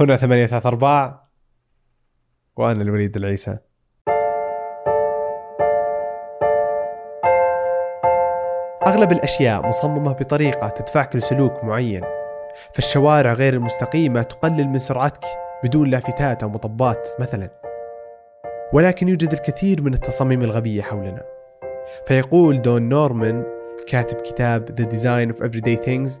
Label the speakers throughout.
Speaker 1: هنا ثمانية ثلاثة أرباع وأنا الوليد العيسى. أغلب الأشياء مصممة بطريقة تدفعك لسلوك معين. فالشوارع غير المستقيمة تقلل من سرعتك بدون لافتات أو مطبات مثلا. ولكن يوجد الكثير من التصاميم الغبية حولنا. فيقول دون نورمان كاتب كتاب The Design of Everyday Things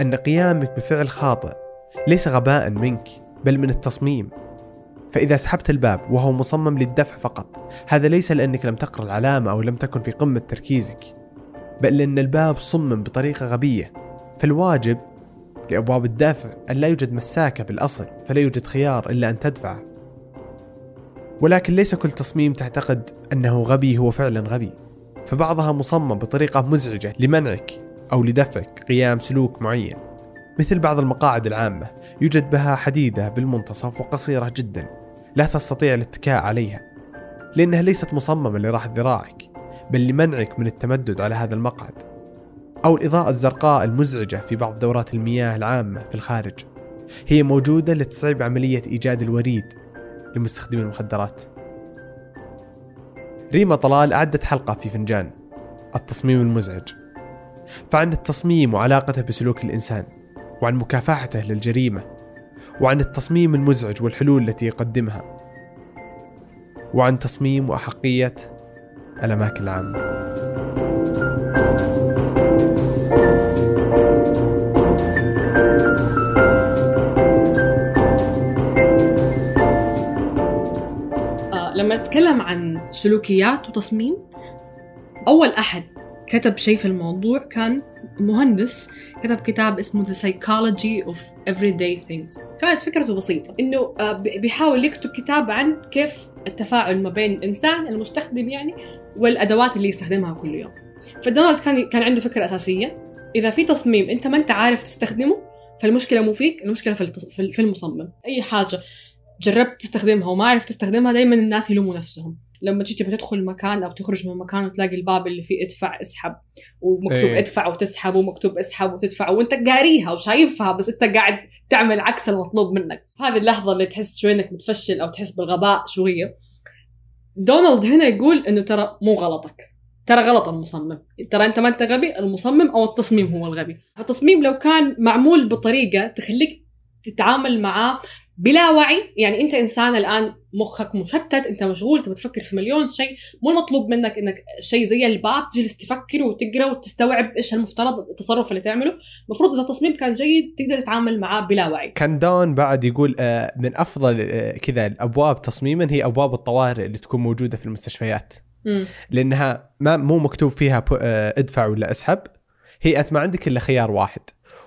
Speaker 1: أن قيامك بفعل خاطئ. ليس غباء منك بل من التصميم. فإذا سحبت الباب وهو مصمم للدفع فقط هذا ليس لأنك لم تقرأ العلامة أو لم تكن في قمة تركيزك بل لأن الباب صمم بطريقة غبية. فالواجب لأبواب الدفع أن لا يوجد مساكة بالأصل فلا يوجد خيار إلا أن تدفعه ولكن ليس كل تصميم تعتقد أنه غبي هو فعلا غبي. فبعضها مصمم بطريقة مزعجة لمنعك أو لدفعك قيام سلوك معين. مثل بعض المقاعد العامة يوجد بها حديدة بالمنتصف وقصيرة جدا لا تستطيع الاتكاء عليها لأنها ليست مصممة لراحة ذراعك بل لمنعك من التمدد على هذا المقعد أو الإضاءة الزرقاء المزعجة في بعض دورات المياه العامة في الخارج. هي موجودة لتصعب عملية إيجاد الوريد لمستخدمي المخدرات. ريما طلال أعدت حلقة في فنجان التصميم المزعج. فعن التصميم وعلاقته بسلوك الإنسان. وعن مكافحته للجريمة وعن التصميم المزعج والحلول التي يقدمها وعن تصميم وأحقية الأماكن العامة.
Speaker 2: آه، لما أتكلم عن سلوكيات وتصميم أول أحد كتب شيء في الموضوع كان مهندس كتب كتاب اسمه The Psychology of Everyday Things. كانت فكرته بسيطة إنه آه، بيحاول يكتب كتاب عن كيف التفاعل ما بين الإنسان المستخدم يعني والأدوات اللي يستخدمها كل يوم. فدونالد كان كان عنده فكرة أساسية إذا في تصميم أنت ما أنت عارف تستخدمه فالمشكلة مو فيك المشكلة في المصمم. أي حاجة جربت تستخدمها وما عرفت تستخدمها دايما الناس يلوموا نفسهم. لما تيجي تبغى تدخل مكان أو تخرج من مكان وتلاقي الباب اللي فيه ادفع اسحب ومكتوب
Speaker 1: إيه.
Speaker 2: ادفع وتسحب ومكتوب اسحب وتدفع وانت قاريها وشايفها بس انت قاعد تعمل عكس المطلوب منك. هذه اللحظة اللي تحس شوي إنك متفشل أو تحس بالغباء شوية. دونالد هنا يقول إنه ترى مو غلطك. ترى غلط المصمم. ترى أنت ما أنت غبي المصمم أو التصميم هو الغبي. فالتصميم لو كان معمول بطريقة تخليك تتعامل معاه بلا وعي. يعني انت انسان الآن مخك مشتت انت مشغول تبغى تفكر في مليون شيء مو المطلوب منك إنك شيء زي الباب تجلس تفكر وتقرأ وتستوعب إيش المفترض التصرف اللي تعمله. المفروض إذا التصميم كان جيد تقدر تتعامل معاه بلا وعي.
Speaker 1: كان دون بعد يقول آه، من أفضل آه، كذا الأبواب تصميما هي أبواب الطوارئ اللي تكون موجودة في المستشفيات.
Speaker 2: مم.
Speaker 1: لأنها ما مو مكتوب فيها آه، ادفع ولا أسحب. هي انت ما عندك إلا خيار واحد.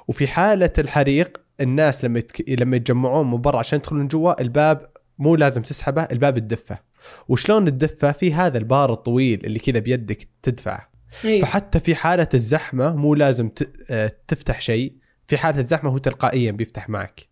Speaker 1: وفي حالة الحريق الناس لما يتك... لما يتجمعون من برا عشان يدخلون جوا الباب مو لازم تسحبه الباب تدفه وشلون تدفه في هذا البار الطويل اللي كذا بيدك تدفعه.
Speaker 2: أيوه.
Speaker 1: فحتى في حالة الزحمة مو لازم ت... آه، تفتح شيء. في حالة الزحمة هو تلقائيا بيفتح معك.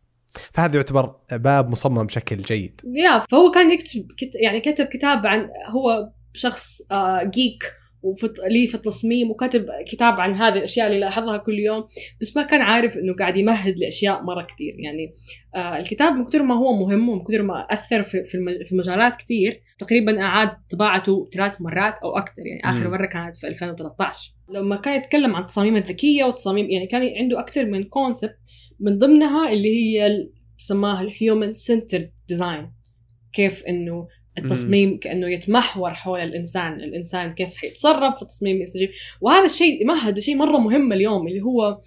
Speaker 1: فهذا يعتبر باب مصمم بشكل جيد.
Speaker 2: يا فهو كان يكتب كت يعني كتب كتاب عن هو شخص آه جيك وفي لي في التصميم وكتب كتاب عن هذه الأشياء اللي لاحظها كل يوم بس ما كان عارف إنه قاعد يمهد لأشياء مرة كثير يعني آه الكتاب من كثر ما هو مهم ومن كثر ما أثر في في, مجالات كثير تقريبا أعاد طباعته ثلاث مرات أو أكثر. يعني
Speaker 1: آخر.
Speaker 2: مرة كانت في 2013 لما كان يتكلم عن التصاميم الذكية والتصاميم يعني كان عنده أكثر من concept من ضمنها اللي هي سماها ال human centered design كيف إنه التصميم كأنه يتمحور حول الإنسان، الإنسان كيف حيتصرف في التصميم يستجيب، وهذا الشيء مهد شيء مرة مهم اليوم اللي هو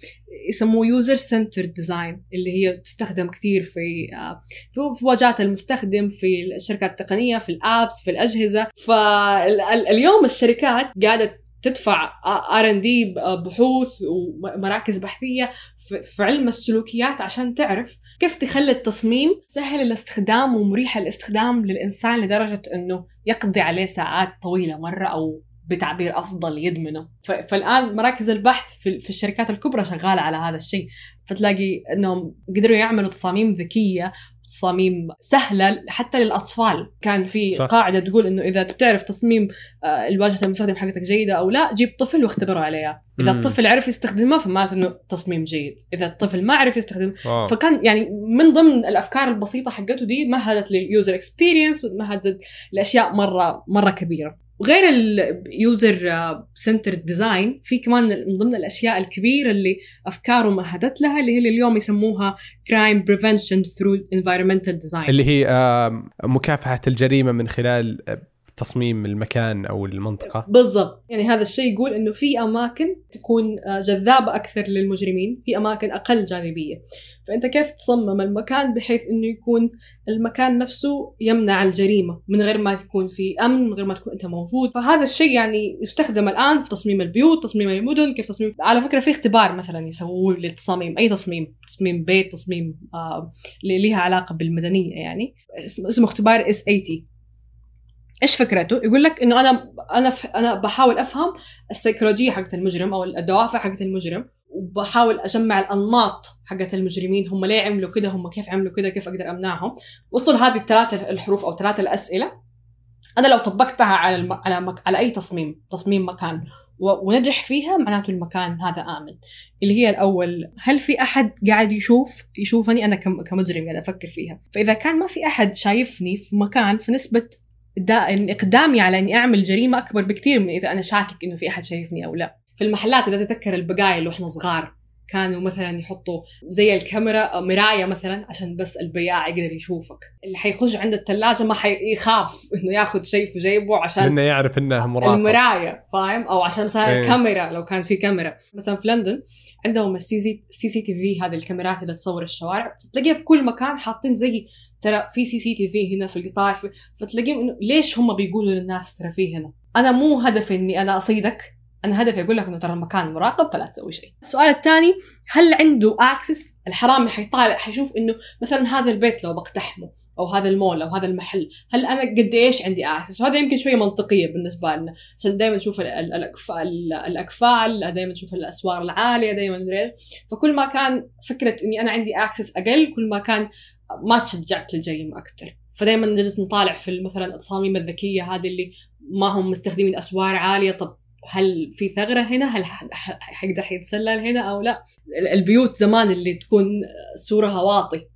Speaker 2: يسموه user centered design اللي هي تستخدم كثير في آه، في- في واجهات المستخدم في الشركات التقنية في ال apps في الأجهزة. فاليوم الشركات قاعدة تدفع R&D بحوث ومراكز بحثية في- علم السلوكيات عشان تعرف كيف تخلي التصميم سهل الاستخدام ومريح الاستخدام للإنسان لدرجة أنه يقضي عليه ساعات طويلة مرة أو بتعبير أفضل يدمنه. ف- فالآن مراكز البحث في الشركات الكبرى شغالة على هذا الشيء. فتلاقي أنهم قدروا يعملوا تصاميم ذكية تصاميم سهلة حتى للأطفال كان في
Speaker 1: صح.
Speaker 2: قاعدة تقول إنه إذا بتعرف تصميم آه، الواجهة المستخدم حقتك جيدة أو لا جيب طفل واختبره عليها إذا
Speaker 1: مم.
Speaker 2: الطفل عرف يستخدمها فمعناته إنه تصميم جيد إذا الطفل ما عرف يستخدم. فكان يعني من ضمن الأفكار البسيطة حقته دي مهدت لل user experience ومهدت لأشياء مرة مرة كبيرة وغير ال user center design في كمان من ضمن الأشياء الكبيرة اللي افكاره مهدت لها اللي هي اللي اليوم يسموها crime prevention through environmental design
Speaker 1: اللي هي مكافحة الجريمة من خلال تصميم المكان أو المنطقة.
Speaker 2: بالضبط. يعني هذا الشيء يقول إنه في أماكن تكون آه، جذابة أكثر للمجرمين في أماكن أقل جاذبية. فأنت كيف تصمم المكان بحيث إنه يكون المكان نفسه يمنع الجريمة من غير ما تكون في أمن من غير ما تكون أنت موجود؟ فهذا الشيء يعني يستخدم الآن في تصميم البيوت تصميم المدن كيف تصميم. على فكرة في اختبار مثلا يسووه للتصاميم أي تصميم تصميم بيت تصميم آه اللي لها علاقة بالمدنية يعني. اسمه اختبار اس 80 إيش فكرته؟ يقول لك إنه أنا أنا. أنا بحاول أفهم السيكولوجية حقت المجرم أو الدوافع حقت المجرم وبحاول أجمع الأنماط حقت المجرمين هم ليه عملوا كده؟ هم كيف عملوا كده؟ كيف أقدر أمنعهم؟ وصلوا لهذه الثلاثه الحروف أو ثلاثة الأسئلة. أنا لو طبقتها على الم... على مك... على أي تصميم تصميم مكان و... ونجح فيها معناته المكان هذا آمن. اللي هي الأول هل في أحد قاعد يشوف؟ يشوفني أنا كم... كمجرم قاعد أفكر فيها. فإذا كان ما في أحد شايفني في مكان فنسبة إقدامي على إني أعمل جريمة أكبر بكثير من إذا أنا شاكك إنه في أحد شايفني أو لا. في المحلات إذا تتذكر البقايا اللي وإحنا صغار كانوا مثلا يحطوا زي الكاميرا مراية مثلا عشان بس البياع يقدر يشوفك. اللي حيخش عند الثلاجه ما حيخاف إنه ياخذ شيء في جيبه عشان
Speaker 1: لأنه يعرف إنه مراقب.
Speaker 2: المراية فاهم؟ أو عشان مثلا
Speaker 1: إيه.
Speaker 2: الكاميرا لو كان في كاميرا. مثلا في لندن عندهم ال CC CCTV هذه الكاميرات اللي تصور الشوارع. تلاقيها في كل مكان حاطين زي ترى في CCTV هنا في القطار في فتلاقيهم إنه ليش هم بيقولوا للناس ترى في هنا؟ أنا مو هدفي إني أنا أصيدك أنا هدفي أقول لك إنه ترى المكان مراقب فلا تسوي شيء. السؤال الثاني هل عنده access الحرامي حيطالع حيشوف إنه مثلا هذا البيت لو بقتحمه أو هذا المول أو هذا المحل هل أنا قد إيش عندي access وهذا يمكن شوية منطقية بالنسبة لنا عشان دائما نشوف الاكفال دائما نشوف الأسوار العالية دائما فكل ما كان فكرة إني أنا عندي access أقل كل ما كان ما تشجعت للجريمة أكثر فدائما نجلس نطالع في مثلا التصاميم الذكية هذه اللي ما هم مستخدمين أسوار عالية. طب هل في ثغرة هنا؟ هل حيقدر حيتسلل هنا أو لا؟ ال- البيوت زمان اللي تكون سورها واطي.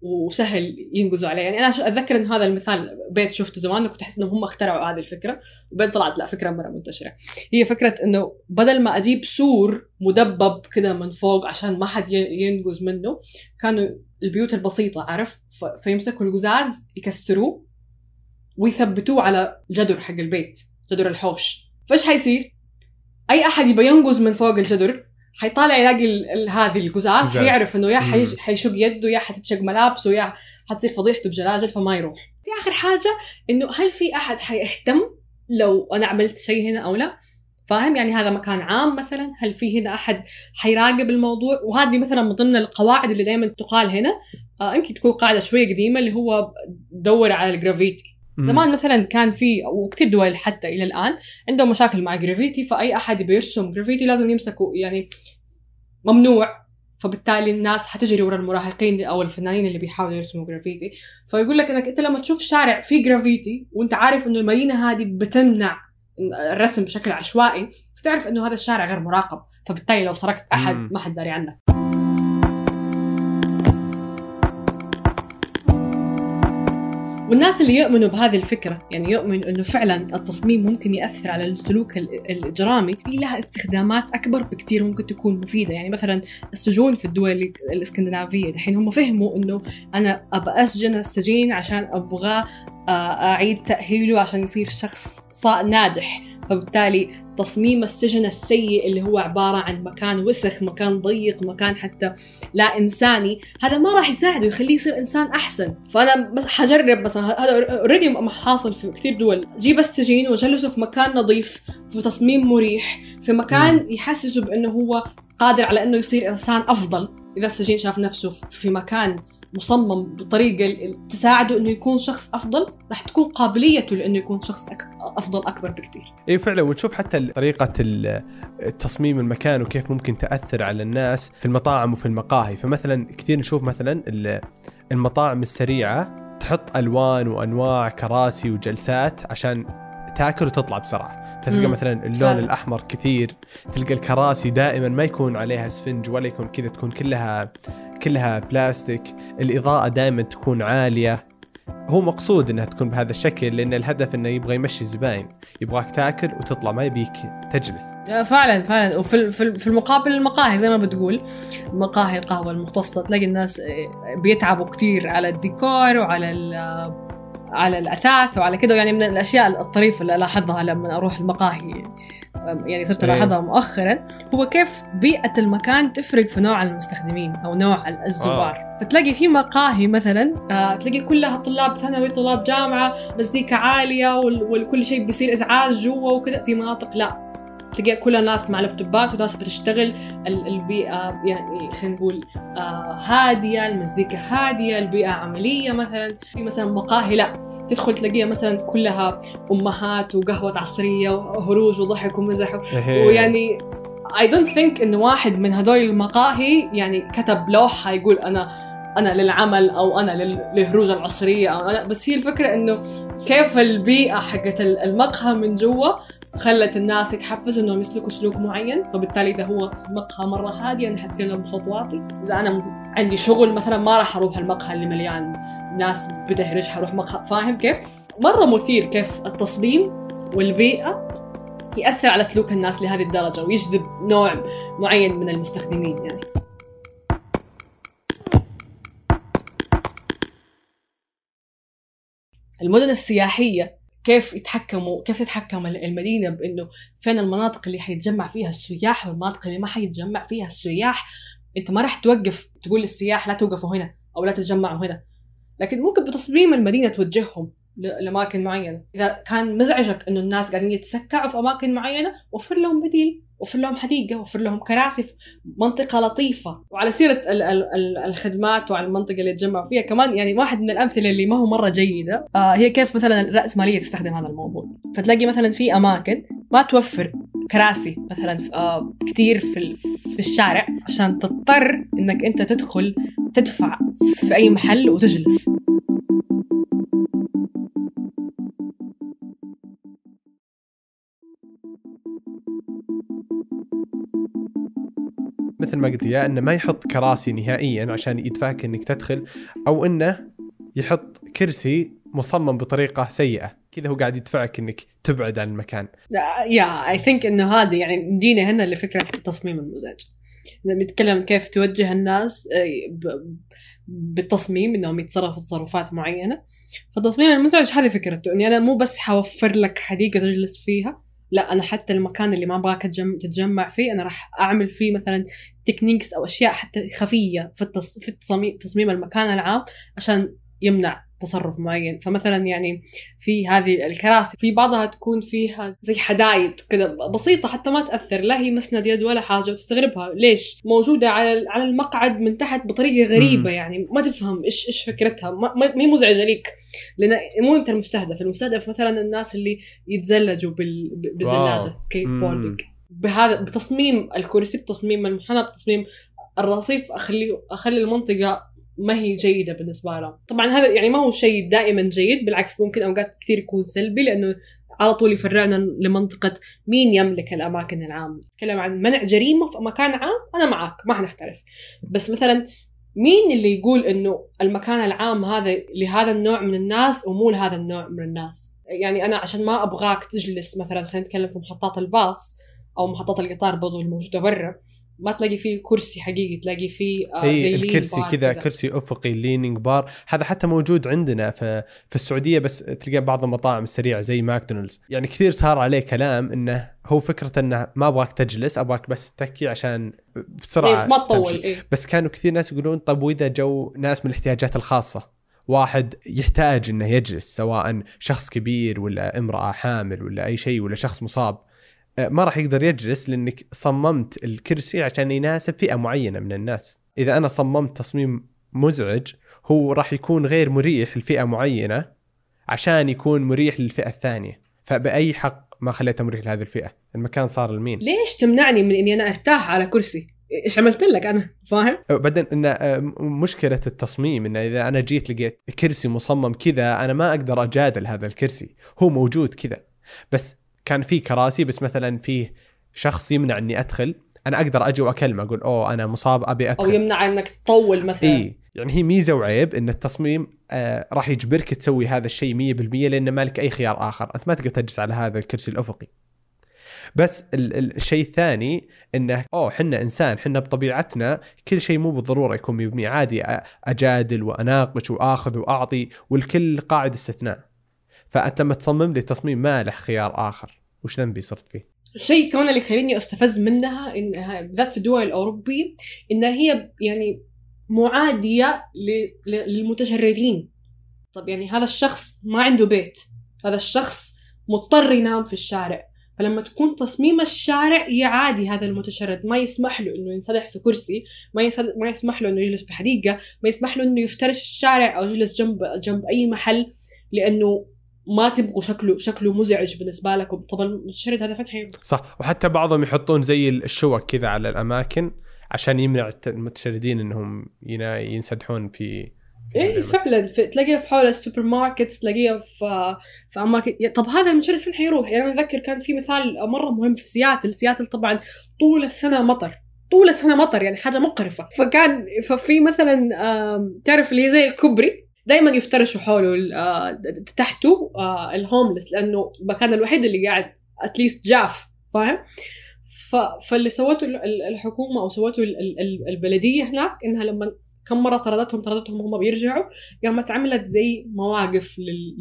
Speaker 2: وسهل ينقزوا عليه. يعني أنا أتذكر إن هذا المثال بيت شفته زمان وكنت أحس إنهم هم اخترعوا هذه الفكرة وبين طلعت لا فكرة مرة منتشرة. هي فكرة إنه بدل ما أجيب سور مدبب كده من فوق عشان ما حد ينقز منه كانوا البيوت البسيطة عارف؟ فيمسكوا القزاز يكسروه ويثبتوه على الجدر حق البيت جدر الحوش. فإيش حيصير؟ أي أحد يبغى ينقز من فوق الجدر حيطالع يلاقي ال- هذه القزاز
Speaker 1: قزاز.
Speaker 2: حيعرف إنه يا حيشق يده يا حتتشق ملابسه يا حتصير فضيحته بجلاجل فما يروح. في آخر حاجة إنه هل في أحد حيهتم لو أنا عملت شيء هنا أو لا؟ فاهم؟ يعني هذا مكان عام مثلا هل في هنا أحد حيراقب الموضوع؟ وهذه مثلا من ضمن القواعد اللي دائما تقال هنا. آه يمكن تكون قاعدة شوية قديمة اللي هو دور على الجرافيتي. زمان مثلا كان في وكثير دول حتى إلى الآن عندهم مشاكل مع جرافيتي فأي أحد بيرسم جرافيتي لازم يمسكوا يعني ممنوع. فبالتالي الناس حتجري ورا المراهقين أو الفنانين اللي بيحاولوا يرسموا جرافيتي فيقول لك إنك أنت لما تشوف شارع فيه جرافيتي وأنت عارف إنه المدينة هذه بتمنع الرسم بشكل عشوائي فتعرف إنه هذا الشارع غير مراقب. فبالتالي لو سرقت
Speaker 1: أحد.
Speaker 2: ما حد داري عنك. والناس اللي يؤمنوا بهذه الفكرة يعني يؤمنوا أنه فعلا التصميم ممكن يأثر على السلوك ال- الإجرامي في لها استخدامات أكبر بكتير ممكن تكون مفيدة. يعني مثلا السجون في الدول ال- الإسكندنافية الحين هم فهموا أنه أنا أبغى أسجن السجين عشان أبغى آه، أعيد تأهيله عشان يصير شخص ناجح. فبالتالي تصميم السجن السيء اللي هو عبارة عن مكان وسخ مكان ضيق مكان حتى لا إنساني هذا ما راح يساعده يخليه يصير إنسان أحسن. فأنا بس حجرب مثلا هذا اوريدي حاصل في كثير دول. جيب السجين وجلسه في مكان نظيف في تصميم مريح في مكان يحسسه بأنه هو قادر على أنه يصير إنسان أفضل. إذا السجين شاف نفسه في مكان مصمم بطريقة تساعده إنه يكون شخص أفضل راح تكون قابليته لإنه يكون شخص أك... أفضل أكبر بكثير
Speaker 1: اي فعلا ونشوف حتى طريقة ال- تصميم المكان وكيف ممكن تأثر على الناس في المطاعم وفي المقاهي فمثلا كثير نشوف مثلا ال- المطاعم السريعة تحط ألوان وأنواع كراسي وجلسات عشان تاكل وتطلع بسرعة فتلقى
Speaker 2: مم.
Speaker 1: مثلا اللون
Speaker 2: فعلا.
Speaker 1: الأحمر كثير تلقى الكراسي دائما ما يكون عليها سفنج ولا يكون كذا تكون كلها كلها بلاستيك الإضاءة دائما تكون عالية. هو مقصود إنها تكون بهذا الشكل لأن الهدف إنه يبغى يمشي الزباين. يبغاك تاكل وتطلع ما يبيك تجلس.
Speaker 2: فعلا فعلا. وفي في ال- في المقابل المقاهي زي ما بتقول مقاهي القهوة المختصه تلاقي الناس آه، بيتعبوا كتير على الديكور وعلى آه، على الأثاث وعلى كده. يعني من الأشياء الطريفة اللي الاحظها لما أروح المقاهي. آه، يعني صرت
Speaker 1: إيه.
Speaker 2: ألاحظها مؤخرا هو كيف بيئة المكان تفرق في نوع المستخدمين أو نوع الزوار آه. فتلاقي في مقاهي مثلا آه تلاقي كلها طلاب ثانوي طلاب جامعة مزيكا عالية وال- وكل شيء بيصير إزعاج جوا وكذا في مناطق. لا تلاقي كلها ناس مع لابتوبات وناس بتشتغل. ال- البيئة يعني خلينا نقول آه هادية المزيكا هادية البيئة عملية مثلا. في مثلا مقاهي لا. تدخل تلاقيها مثلا كلها أمهات وقهوة عصرية وهروج وضحك ومزح
Speaker 1: إيه.
Speaker 2: ويعني I don't think إنه واحد من هدول المقاهي يعني كتب لوحة يقول أنا أنا للعمل أو أنا لل- للهروج العصرية أو أنا بس هي الفكرة إنه كيف البيئة حقت ال- المقهى من جوا خلت الناس يتحفزوا إنهم يسلكوا سلوك معين فبالتالي إذا هو مقهى مرة هادي أنا حتكلم بصوت واطي إذا أنا عندي شغل مثلا ما راح أروح المقهى اللي مليان ناس بتهرج حروح مقهى فاهم كيف؟ مرة مثير كيف التصميم والبيئة يأثر على سلوك الناس لهذه الدرجة ويجذب نوع معين من المستخدمين يعني. المدن السياحية كيف يتحكموا كيف تتحكم المدينة بإنه فين المناطق اللي حيتجمع فيها السياح والمناطق اللي ما حيتجمع فيها السياح؟ أنت ما راح توقف تقول للسياح لا توقفوا هنا أو لا تتجمعوا هنا. لكن ممكن بتصميم المدينة توجههم لأماكن معينة. إذا كان مزعجك إنه الناس قاعدين يتسكعوا في أماكن معينة وفر لهم بديل وفر لهم حديقة وفر لهم كراسي في منطقة لطيفة. وعلى سيرة ال- ال- الخدمات وعلى المنطقة اللي يتجمعوا فيها كمان يعني واحد من الأمثلة اللي ما هو مرة جيدة آه هي كيف مثلا الراسماليه تستخدم هذا الموضوع. فتلاقي مثلا في أماكن ما توفر كراسي مثلا في- آه كتير في في الشارع عشان تضطر إنك أنت تدخل تدفع في أي محل وتجلس.
Speaker 1: مثل ما قلت يا إنه ما يحط كراسي نهائيا عشان يدفعك إنك تدخل أو إنه يحط كرسي مصمم بطريقة سيئة. كذا هو قاعد يدفعك إنك تبعد عن المكان.
Speaker 2: yeah I think إنه هذا يعني جينا هنا لفكرة التصميم المزعج نتكلم كيف توجه الناس ب- بالتصميم إنهم يتصرفوا تصرفات معينة. فالتصميم المزعج هذه فكرته إني أنا مو بس حوفر لك حديقة تجلس فيها. لا أنا حتى المكان اللي ما أبغاك تجم- تتجمع فيه أنا راح أعمل فيه مثلا techniques أو أشياء حتى خفية. في التصميم تصميم المكان العام عشان يمنع تصرف معين فمثلا يعني في هذه الكراسي في بعضها تكون فيها زي حدايد كذا بسيطة حتى ما تأثر لا هي مسند يد ولا حاجة وتستغربها ليش موجودة على على المقعد من تحت بطريقة غريبة. يعني ما تفهم إيش إيش فكرتها ما هي مزعجة ليك لأن مو أنت المستهدف المستهدف مثلا الناس اللي يتزلجوا بال... ب- بزلاجة
Speaker 1: أو
Speaker 2: skateboarding بهذا بتصميم الكرسي بتصميم المنحنى بتصميم الرصيف اخلي أخلي المنطقة ما هي جيدة بالنسبة لهم. طبعا هذا يعني ما هو شيء دائما جيد بالعكس ممكن أوقات كثير يكون سلبي لأنه على طول يفرعنا لمنطقة مين يملك الأماكن العامة. نتكلم عن منع جريمة في مكان عام؟ أنا معك ما حنختلف بس مثلا مين اللي يقول إنه المكان العام هذا لهذا النوع من الناس ومو لهذا النوع من الناس؟ يعني أنا عشان ما أبغاك تجلس مثلا خلينا نتكلم في محطات الباص أو محطات القطار برضو الموجودة برا. ما تلاقي فيه كرسي حقيقي تلاقي فيه آه زي
Speaker 1: a
Speaker 2: lean
Speaker 1: الكرسي كذا كرسي أفقي leaning bar هذا حتى موجود عندنا في في السعودية بس تلقى بعض المطاعم السريعة زي ماكدونالدز يعني كثير صار عليه كلام إنه هو فكرة إنه ما أبغاك تجلس أبغاك بس تتكي عشان بسرعة
Speaker 2: إيه، ما تطول. إيه.
Speaker 1: بس كانوا كثير ناس يقولون طب وإذا جو ناس من الاحتياجات الخاصة واحد يحتاج إنه يجلس سواء شخص كبير ولا امرأة حامل ولا أي شيء ولا شخص مصاب ما راح يقدر يجلس لأنك صممت الكرسي عشان يناسب فئة معينة من الناس. إذا أنا صممت تصميم مزعج هو راح يكون غير مريح لفئة معينة عشان يكون مريح للفئة الثانية. فبأي حق ما خليته مريح لهذه الفئة؟ المكان صار لمين؟
Speaker 2: ليش تمنعني من إني أنا أرتاح على كرسي؟ إيش عملت لك أنا؟ فاهم؟
Speaker 1: بعدين إن آه، مشكلة التصميم انه إذا أنا جيت لقيت كرسي مصمم كذا أنا ما أقدر أجادل هذا الكرسي. هو موجود كذا. بس كان في كراسي بس مثلا فيه شخص يمنع إني أدخل. أنا أقدر أجي وأكلمه أقول أوه أنا مصاب أبي أدخل.
Speaker 2: أو يمنع إنك تطول مثلا.
Speaker 1: إي يعني هي ميزة وعيب إن التصميم آه راح يجبرك تسوي هذا الشيء 100% لأن ما لك أي خيار آخر. أنت ما تقدر تجلس على هذا الكرسي الأفقي. بس ال- ال- الشيء الثاني إنه أوه حنا إنسان حنا بطبيعتنا كل شيء مو بالضرورة يكون مبني. عادي أ- أجادل وأناقش وآخذ وأعطي والكل قاعد استثناء. فأنت لما تصمم لي تصميم ما له خيار آخر. وش ذنبي صرت فيه؟
Speaker 2: الشيء كمان اللي يخليني أستفز منها انها بالذات في الدول الاوروبيه انها هي يعني معادية للمتشردين. طب يعني هذا الشخص ما عنده بيت. هذا الشخص مضطر ينام في الشارع. فلما تكون تصميم الشارع يعادي هذا المتشرد. ما يسمح له إنه ينسدح في كرسي ما ما يسمح له إنه يجلس في حديقة ما يسمح له إنه يفترش الشارع أو يجلس جنب جنب أي محل لأنه ما تبغوا شكله شكله مزعج بالنسبة لكم. طبعا المتشرد هذا حيروح
Speaker 1: صح. وحتى بعضهم يحطون زي الشوك كذا على الأماكن عشان يمنع المتشردين إنهم ينسدحون في إيه
Speaker 2: فعلا. في تلاقيها في حول السوبر ماركت تلاقيها في في أماكن. طب هذا المتشرد فين حيروح؟ يعني أنا اتذكر كان في مثال مرة مهم في سياتل، سياتل طبعا طول السنة مطر. طول السنة مطر يعني حاجة مقرفة. فكان ففي مثلا تعرف اللي هي زي الكوبري؟ دائما يفترشوا حوله آه، تحته آه، الهوملس لأنه المكان الوحيد اللي قاعد اتليست جاف فاهم؟ فاللي سوته ال- ال- الحكومة أو سوته ال- ال- ال- البلدية هناك إنها لما كم مرة طردتهم طردتهم وهم بيرجعوا قامت عملت زي مواقف لل-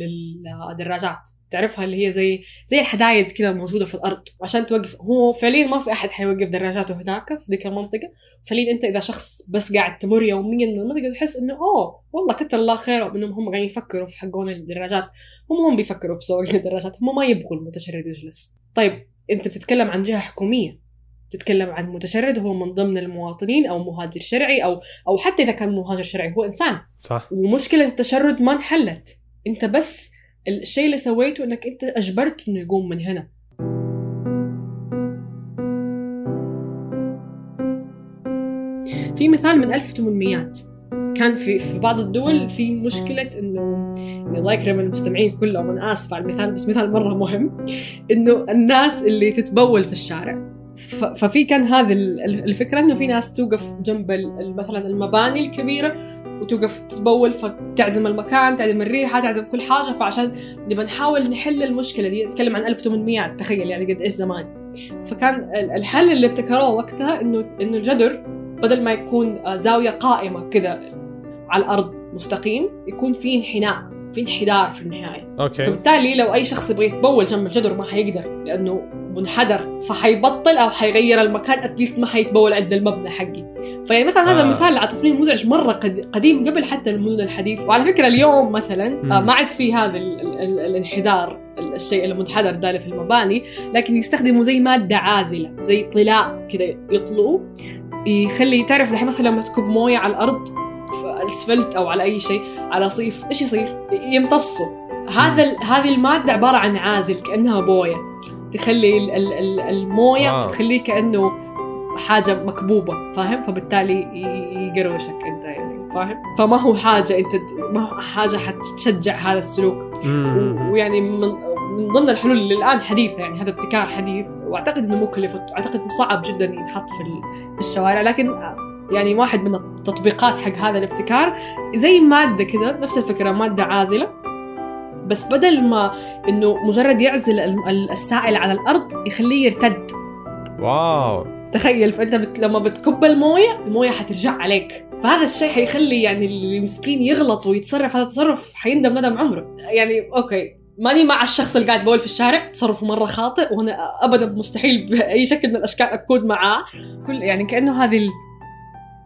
Speaker 2: للدراجات. تعرفها اللي هي زي زي الحدايد كذا موجودة في الأرض. عشان توقف هو فعليا ما في أحد حيوقف دراجاته هناك في ذيك المنطقة. فعليا أنت إذا شخص بس قاعد تمر يوميا من المنطقة تحس إنه أوه والله كتر الله خيره إنهم هم قاعدين يفكروا في حقون الدراجات. هم هم بيفكروا في سواق الدراجات. هم ما يبغوا المتشرد يجلس. طيب أنت بتتكلم عن جهة حكومية. تتكلم عن متشرد هو من ضمن المواطنين أو مهاجر شرعي أو أو حتى إذا كان مهاجر شرعي هو إنسان.
Speaker 1: صح.
Speaker 2: ومشكلة التشرد ما انحلت. أنت بس الشيء اللي سويته إنك أنت اجبرته إنه يقوم من هنا. في مثال من 1800 كان في في بعض الدول في مشكلة انه يعني الله يكرم المستمعين كلهم أنا اسفه على المثال بس مثال مرة مهم. إنه الناس اللي تتبول في الشارع. ففي كان هذه ال- ال- الفكرة إنه في ناس توقف جنب مثلا المباني الكبيرة وتوقف تتبول فتعدم المكان تعدم الريحة تعدم كل حاجة. فعشان نبغى نحاول نحل المشكلة دي نتكلم عن 1800 تخيل يعني قد إيش زمان. فكان ال- الحل اللي ابتكروه وقتها انه إنه الجدر بدل ما يكون آه، زاوية قائمة كذا على الأرض مستقيم يكون في انحناء. في انحدار في النهاية
Speaker 1: أوكي
Speaker 2: فبالتالي لو أي شخص يبغى يتبول جنب الجدر ما حيقدر لأنه منحدر فحيبطل أو حيغير المكان اتليست ما حيتبول عند المبنى حقي فيعني مثلا هذا
Speaker 1: آه.
Speaker 2: المثال على تصميم مزعج مرة قد- قديم قبل حتى المدن الحديث وعلى فكرة اليوم مثلا
Speaker 1: مم.
Speaker 2: آه، ما عاد في هذا ال- ال- ال- الانحدار ال- الشيء المنحدر ده في المباني لكن يستخدموا زي مادة عازلة زي طلاء كذا يطلقوا يخلي تعرف الحين مثلا لما تكب موية على الأرض الاسفلت أو على أي شيء على رصيف إيش يصير؟ يمتصوا هذا هذه المادة عبارة عن عازل كأنها بوية. تخلي ال- ال- ال- الموية
Speaker 1: واو.
Speaker 2: تخليه كأنه حاجة مكبوبة فاهم؟ فبالتالي يقروشك أنت يعني فاهم؟ فما هو حاجة أنت ما هو حاجة حتشجع هذا السلوك. ويعني من من ضمن الحلول اللي الان حديثه يعني هذا ابتكار حديث. وأعتقد إنه مكلف واعتقد صعب جدا ينحط في الشوارع لكن يعني واحد من التطبيقات حق هذا الابتكار زي مادة كذا نفس الفكرة مادة عازلة. بس بدل ما إنه مجرد يعزل ال- ال- السائل على الأرض يخليه يرتد.
Speaker 1: wow.
Speaker 2: تخيل فأنت بت... لما بتكب الموية الموية حترجع عليك. فهذا الشيء حيخلي يعني المسكين يغلط ويتصرف. هذا التصرف حيندم ندم عمره. يعني okay ماني مع الشخص اللي قاعد يبول في الشارع. تصرفه مرة خاطئ وأنا ابدا مستحيل بأي شكل من الأشكال اكون معاه. كل يعني كأنه هذه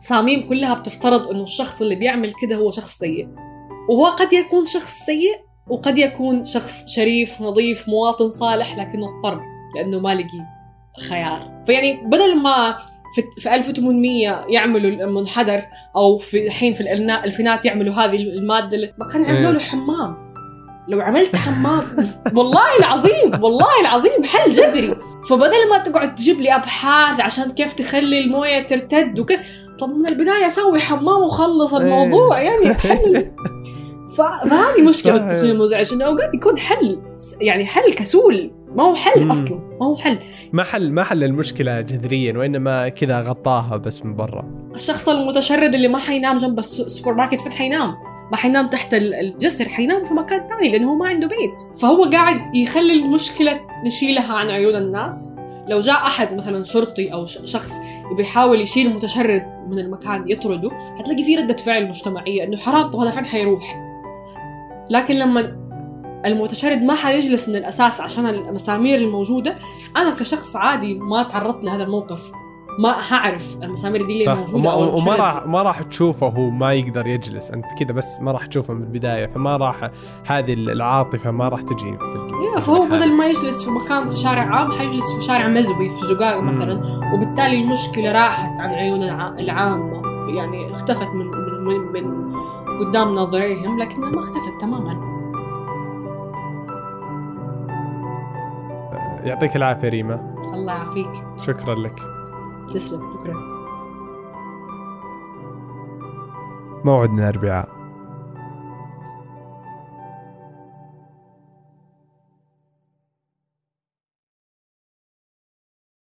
Speaker 2: التصاميم كلها بتفترض إنه الشخص اللي بيعمل كده هو شخص سيء. وهو قد يكون شخص سيء وقد يكون شخص شريف نظيف مواطن صالح لكنه اضطر لأنه ما لقي خيار. فيعني بدل ما في, في 1800 يعملوا المنحدر أو في الحين في الالفينات يعملوا هذه المادة اللي ما كان يعملوا له حمام. لو عملت حمام والله العظيم والله العظيم حل جذري. فبدل ما تقعد تجيب لي أبحاث عشان كيف تخلي الموية ترتد وكيف طب من البداية سوي حمام وخلص الموضوع يعني حل فهذه
Speaker 1: مشكلة.
Speaker 2: التصميم المزعج انه أوقات يكون حل يعني حل كسول ما هو حل. أصلا ما هو حل
Speaker 1: ما حل ما حل المشكلة جذريا وإنما كذا غطاها بس من برا
Speaker 2: الشخص المتشرد اللي ما حينام جنب الس- السوبر ماركت فين حينام؟ ما حينام تحت ال- الجسر حينام في مكان ثاني لأنه هو ما عنده بيت. فهو قاعد يخلي المشكلة نشيلها عن عيون الناس. لو جاء أحد مثلا شرطي أو شخص بيحاول يشيل المتشرد من المكان يطرده حتلاقي في ردة فعل مجتمعية إنه حرام طب هذا فين حيروح؟ لكن لما المتشرد ما حيجلس من الأساس عشان المسامير الموجودة أنا كشخص عادي ما تعرضت لهذا الموقف. ما حعرف المسامير دي اللي
Speaker 1: صح.
Speaker 2: موجودة
Speaker 1: وما. راح ما راح تشوفه وهو ما يقدر يجلس. أنت كذا بس ما راح تشوفه من البداية فما راح هذه العاطفة ما راح تجي في
Speaker 2: يا فهو. بدل ما يجلس في مكان في شارع عام حيجلس في شارع مزوي في زقاق. مثلا. وبالتالي المشكلة راحت عن عيون الع- العامة. يعني اختفت من من من, من قدام ناظريهم لكنها ما اختفت تماما.
Speaker 1: يعطيك العافية ريما.
Speaker 2: الله يعافيك.
Speaker 1: شكرا لك.
Speaker 2: تسلم شكرا.
Speaker 1: موعدنا الاربعاء